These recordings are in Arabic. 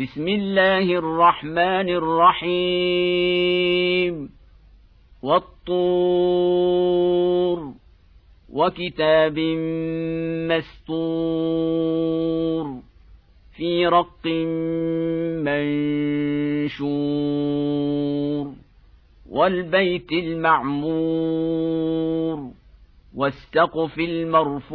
بسم الله الرحمن الرحيم. والطور وكتاب مستور في رق منشور والبيت المعمور والسقف المرفوع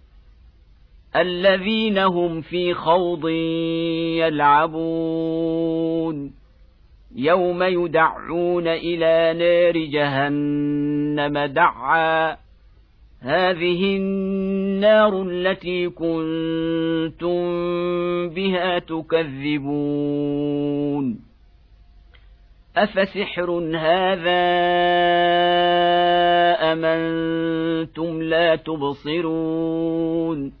الذين هم في خوض يلعبون. يوم يدعون إلى نار جهنم دعا. هذه النار التي كنتم بها تكذبون. أفسحر هذا أم أنتم لا تبصرون؟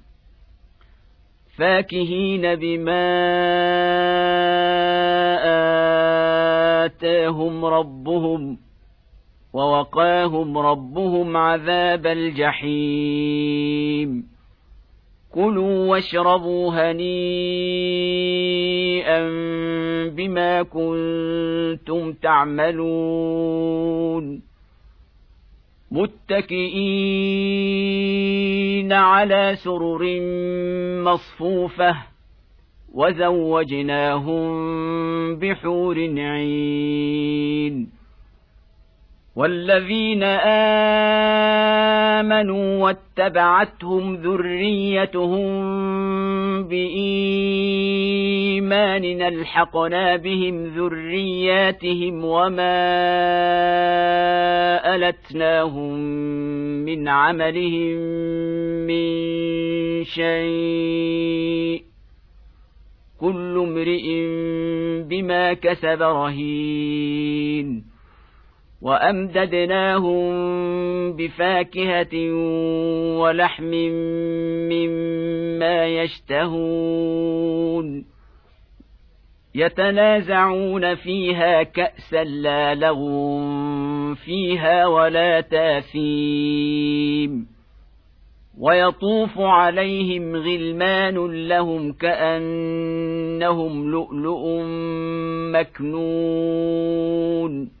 فاكهين بما آتاهم ربهم ووقاهم ربهم عذاب الجحيم. كلوا واشربوا هنيئا بما كنتم تعملون. متكئين على سرر مصفوفة وزوجناهم بحور عين والذين آمنوا واتبعتهم ذريتهم بإيمان ألحقنا بهم ذرياتهم وما ألتناهم من عملهم من شيء كل امرئ بما كسب رهين وأمددناهم بفاكهة ولحم مما يشتهون. يتنازعون فيها كأسا لا لغو فيها ولا تاثيم. ويطوف عليهم غلمان لهم كأنهم لؤلؤ مكنون.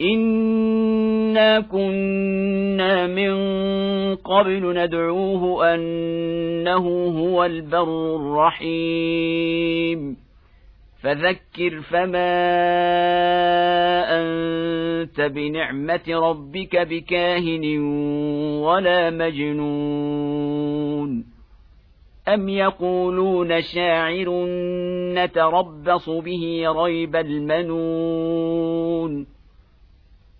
انا كنا من قبل ندعوه انه هو البر الرحيم فذكر فما انت بنعمه ربك بكاهن ولا مجنون ام يقولون شاعر نتربص به ريب المنون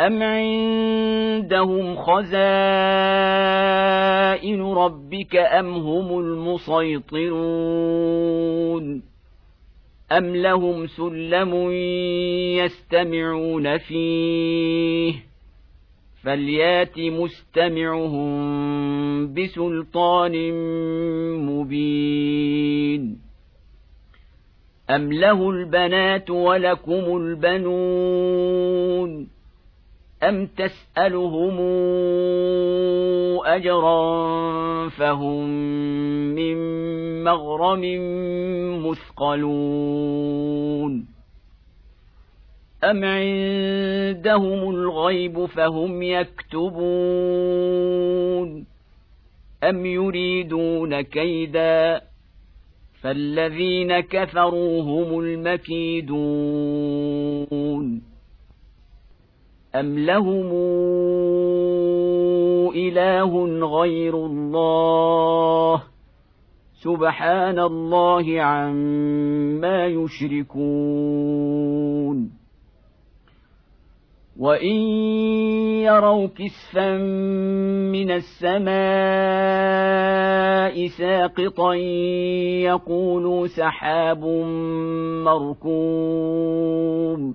أم عندهم خزائن ربك أم هم المسيطرون أم لهم سلم يستمعون فيه فليات مستمعهم بسلطان مبين أم له البنات ولكم البنون أم تسألهم أجرا فهم من مغرم مثقلون أم عندهم الغيب فهم يكتبون أم يريدون كيداً فالذين كفروا هم المكيدون أم لهم إله غير الله سبحان الله عما يشركون وان يروا كسفا من السماء ساقطا يقولوا سحاب مركوم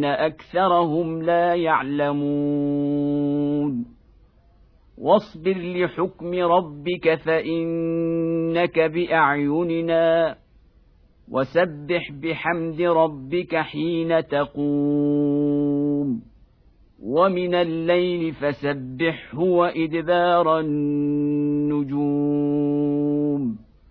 ولكن اكثرهم لا يعلمون واصبر لحكم ربك فانك باعيننا وسبح بحمد ربك حين تقوم ومن الليل فسبحه وادبار النجوم